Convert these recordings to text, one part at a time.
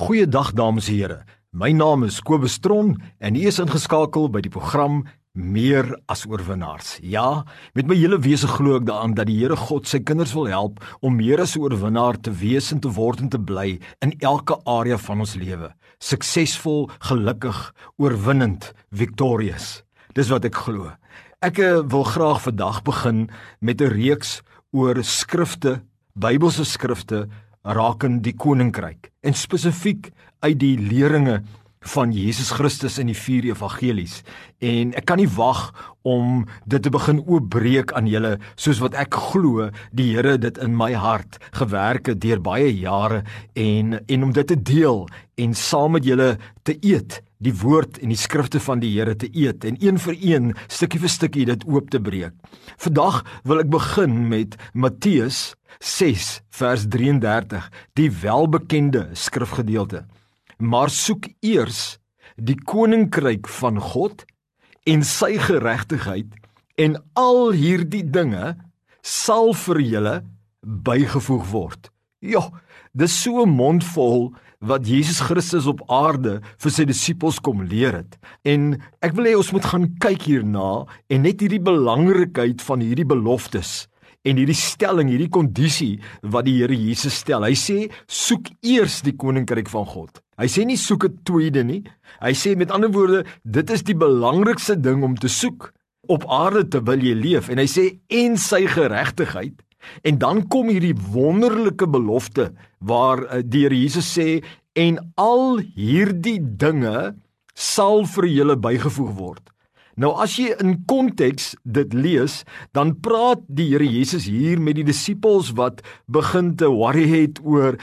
Goeiedag dames en here. My naam is Kobus Tron en u is ingeskakel by die program Meer as oorwinnaars. Ja, met my hele wese glo ek daaraan dat die Here God sy kinders wil help om meer as 'n oorwinnaar te wees en te word en te bly in elke area van ons lewe. Suksesvol, gelukkig, oorwinnend, victorious. Dis wat ek glo. Ek eh, wil graag vandag begin met 'n reeks oor skrifte, Bybelse skrifte rakend die koninkryk en spesifiek uit die leringe van Jesus Christus in die vier evangelies en ek kan nie wag om dit te begin oopbreek aan julle soos wat ek glo die Here dit in my hart gewerk het deur baie jare en en om dit te deel en saam met julle te eet die woord en die skrifte van die Here te eet en een vir een stukkie vir stukkie dit oop te breek. Vandag wil ek begin met Matteus 6 vers 33, die welbekende skrifgedeelte. Maar soek eers die koninkryk van God en sy geregtigheid en al hierdie dinge sal vir julle bygevoeg word. Ja, dis so 'n mond vol wat Jesus Christus op aarde vir sy disippels kom leer het. En ek wil hê ons moet gaan kyk hierna en net hierdie belangrikheid van hierdie beloftes en hierdie stelling, hierdie kondisie wat die Here Jesus stel. Hy sê soek eers die koninkryk van God. Hy sê nie soek 'n tweede nie. Hy sê met ander woorde, dit is die belangrikste ding om te soek op aarde terwyl jy leef en hy sê en sy geregtigheid En dan kom hierdie wonderlike belofte waar uh, die Here Jesus sê en al hierdie dinge sal vir julle bygevoeg word. Nou as jy in konteks dit lees, dan praat die Here Jesus hier met die disippels wat begin te worry het oor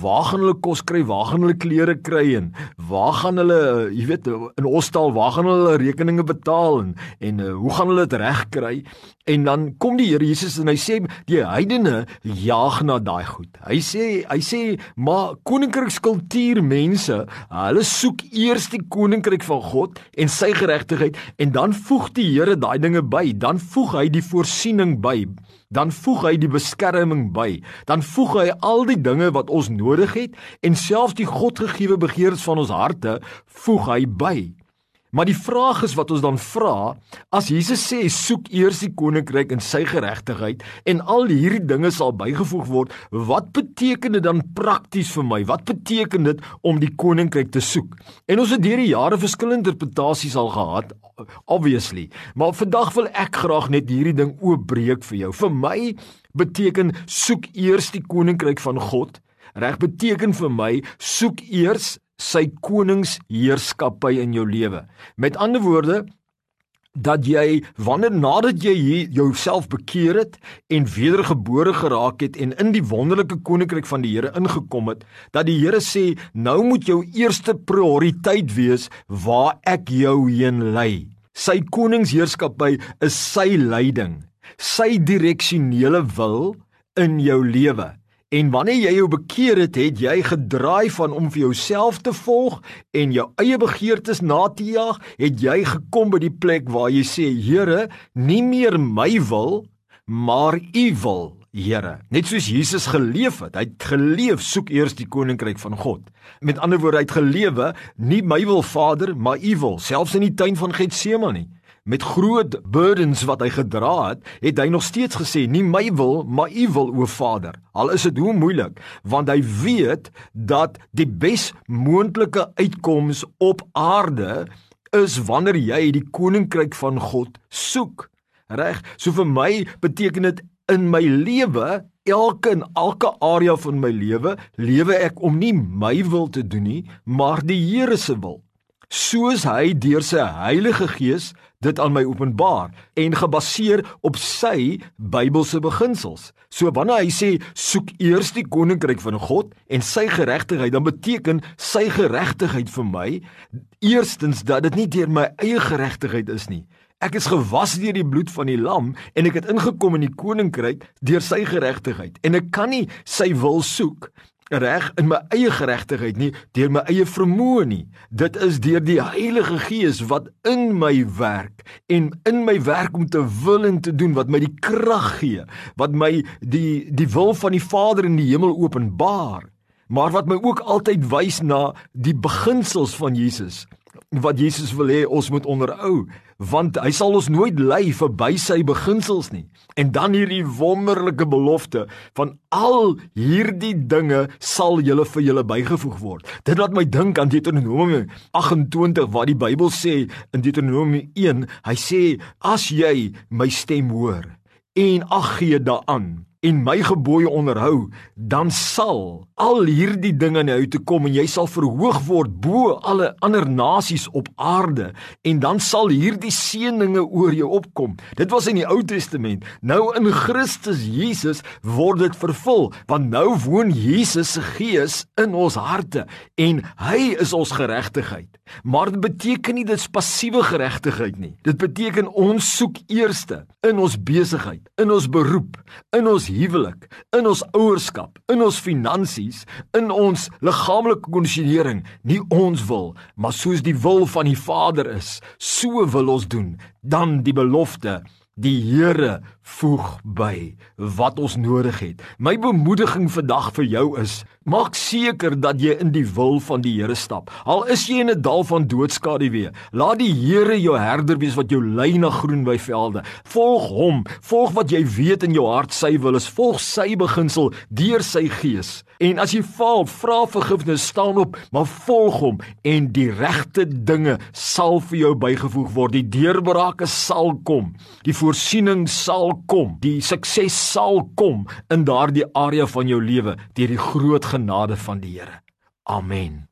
waar gaan hulle kos kry, waar gaan hulle klere kry en waar gaan hulle, jy weet, in hostel, waar gaan hulle rekeninge betaal en, en uh, hoe gaan hulle dit regkry? En dan kom die Here Jesus en hy sê die heidene jaag na daai goed. Hy sê hy sê maar koninkrykskultuur mense, hulle soek eers die koninkryk van God en sy geregtigheid en dan voeg die Here daai dinge by, dan voeg hy die voorsiening by, dan voeg hy die beskerming by, dan voeg hy al die dinge wat ons nodig het en selfs die Godgegewe begeertes van ons harte voeg hy by. Maar die vraag is wat ons dan vra, as Jesus sê soek eers die koninkryk en sy geregtigheid en al hierdie dinge sal bygevoeg word, wat beteken dit dan prakties vir my? Wat beteken dit om die koninkryk te soek? En ons het deur die jare verskillende interpretasies al gehad, obviously. Maar vandag wil ek graag net hierdie ding oopbreek vir jou. Vir my beteken soek eers die koninkryk van God. Reg beteken vir my soek eers sy koningsheerskappy in jou lewe. Met ander woorde dat jy wanneer nadat jy jouself bekeer het en wedergebore geraak het en in die wonderlike koninkryk van die Here ingekom het, dat die Here sê nou moet jou eerste prioriteit wees waar ek jou heen lei. Sy koningsheerskappy is sy leiding, sy direksionele wil in jou lewe. En wanneer jy jou bekeer het, het jy gedraai van om vir jouself te volg en jou eie begeertes na te jaag, het jy gekom by die plek waar jy sê, Here, nie meer my wil, maar U wil, Here. Net soos Jesus geleef het, hy het geleef soek eers die koninkryk van God. Met ander woorde, hy het gelewe nie my wil, Vader, maar U wil, selfs in die tuin van Getsemane met groot burdens wat hy gedra het, het hy nog steeds gesê nie my wil, maar u wil o Vader. Al is dit hoe moeilik, want hy weet dat die bes moontlike uitkoms op aarde is wanneer jy die koninkryk van God soek. Reg? So vir my beteken dit in my lewe elke en elke area van my lewe lewe ek om nie my wil te doen nie maar die Here se wil soos hy deur sy Heilige Gees dit aan my openbaar en gebaseer op sy Bybelse beginsels. So wanneer hy sê soek eers die koninkryk van God en sy geregtigheid, dan beteken sy geregtigheid vir my eerstens dat dit nie deur my eie geregtigheid is nie. Ek is gewas deur die bloed van die lam en ek het ingekom in die koninkryk deur sy geregtigheid en ek kan nie sy wil soek reg in my eie geregtigheid nie, deur my eie vermoë nie. Dit is deur die Heilige Gees wat in my werk en in my werk om te wil en te doen wat my die krag gee, wat my die die wil van die Vader in die hemel openbaar. maar wat my ook altyd wys na die beginsels van Jesus wat Jesus wil hê ons moet onderhou want hy sal ons nooit lei verby sy beginsels nie. En dan hierdie wonderlike belofte van al hierdie dinge sal julle vir julle bygevoeg word. Dit laat my dink aan Deuteronomium 28 waar die Bybel sê in Deuteronomium 1 hy sê as jy my stem hoor en ag gee daaraan en my gebooie onderhou, dan sal al hierdie dinge na jou toe kom en jy sal verhoog word bo alle ander nasies op aarde en dan sal hierdie seëninge oor jou opkom. Dit was in die Ou Testament. Nou in Christus Jesus word dit vervul, want nou woon Jesus se Gees in ons harte en hy is ons geregtigheid. Maar dit beteken nie dit is passiewe geregtigheid nie. Dit beteken ons soek eerste in ons besigheid, in ons beroep, in ons huwelik, in ons ouerskap, in ons finansies, in ons liggaamlike kondisionering, nie ons wil, maar soos die wil van die Vader is, so wil ons doen. Dan die belofte Die Here voeg by wat ons nodig het. My bemoediging vandag vir jou is: maak seker dat jy in die wil van die Here stap. Al is jy in 'n dal van doodskaduwee, laat die Here jou herder wees wat jou lei na groen weivelde. Volg hom, volg wat jy weet in jou hart sy wil is, volg sy beginsel deur sy gees. En as jy faal, vra vergifnis, staan op, maar volg hom en die regte dinge sal vir jou bygevoeg word. Die deurbrake sal kom. Die voorsiening sal kom. Die sukses sal kom in daardie area van jou lewe deur die groot genade van die Here. Amen.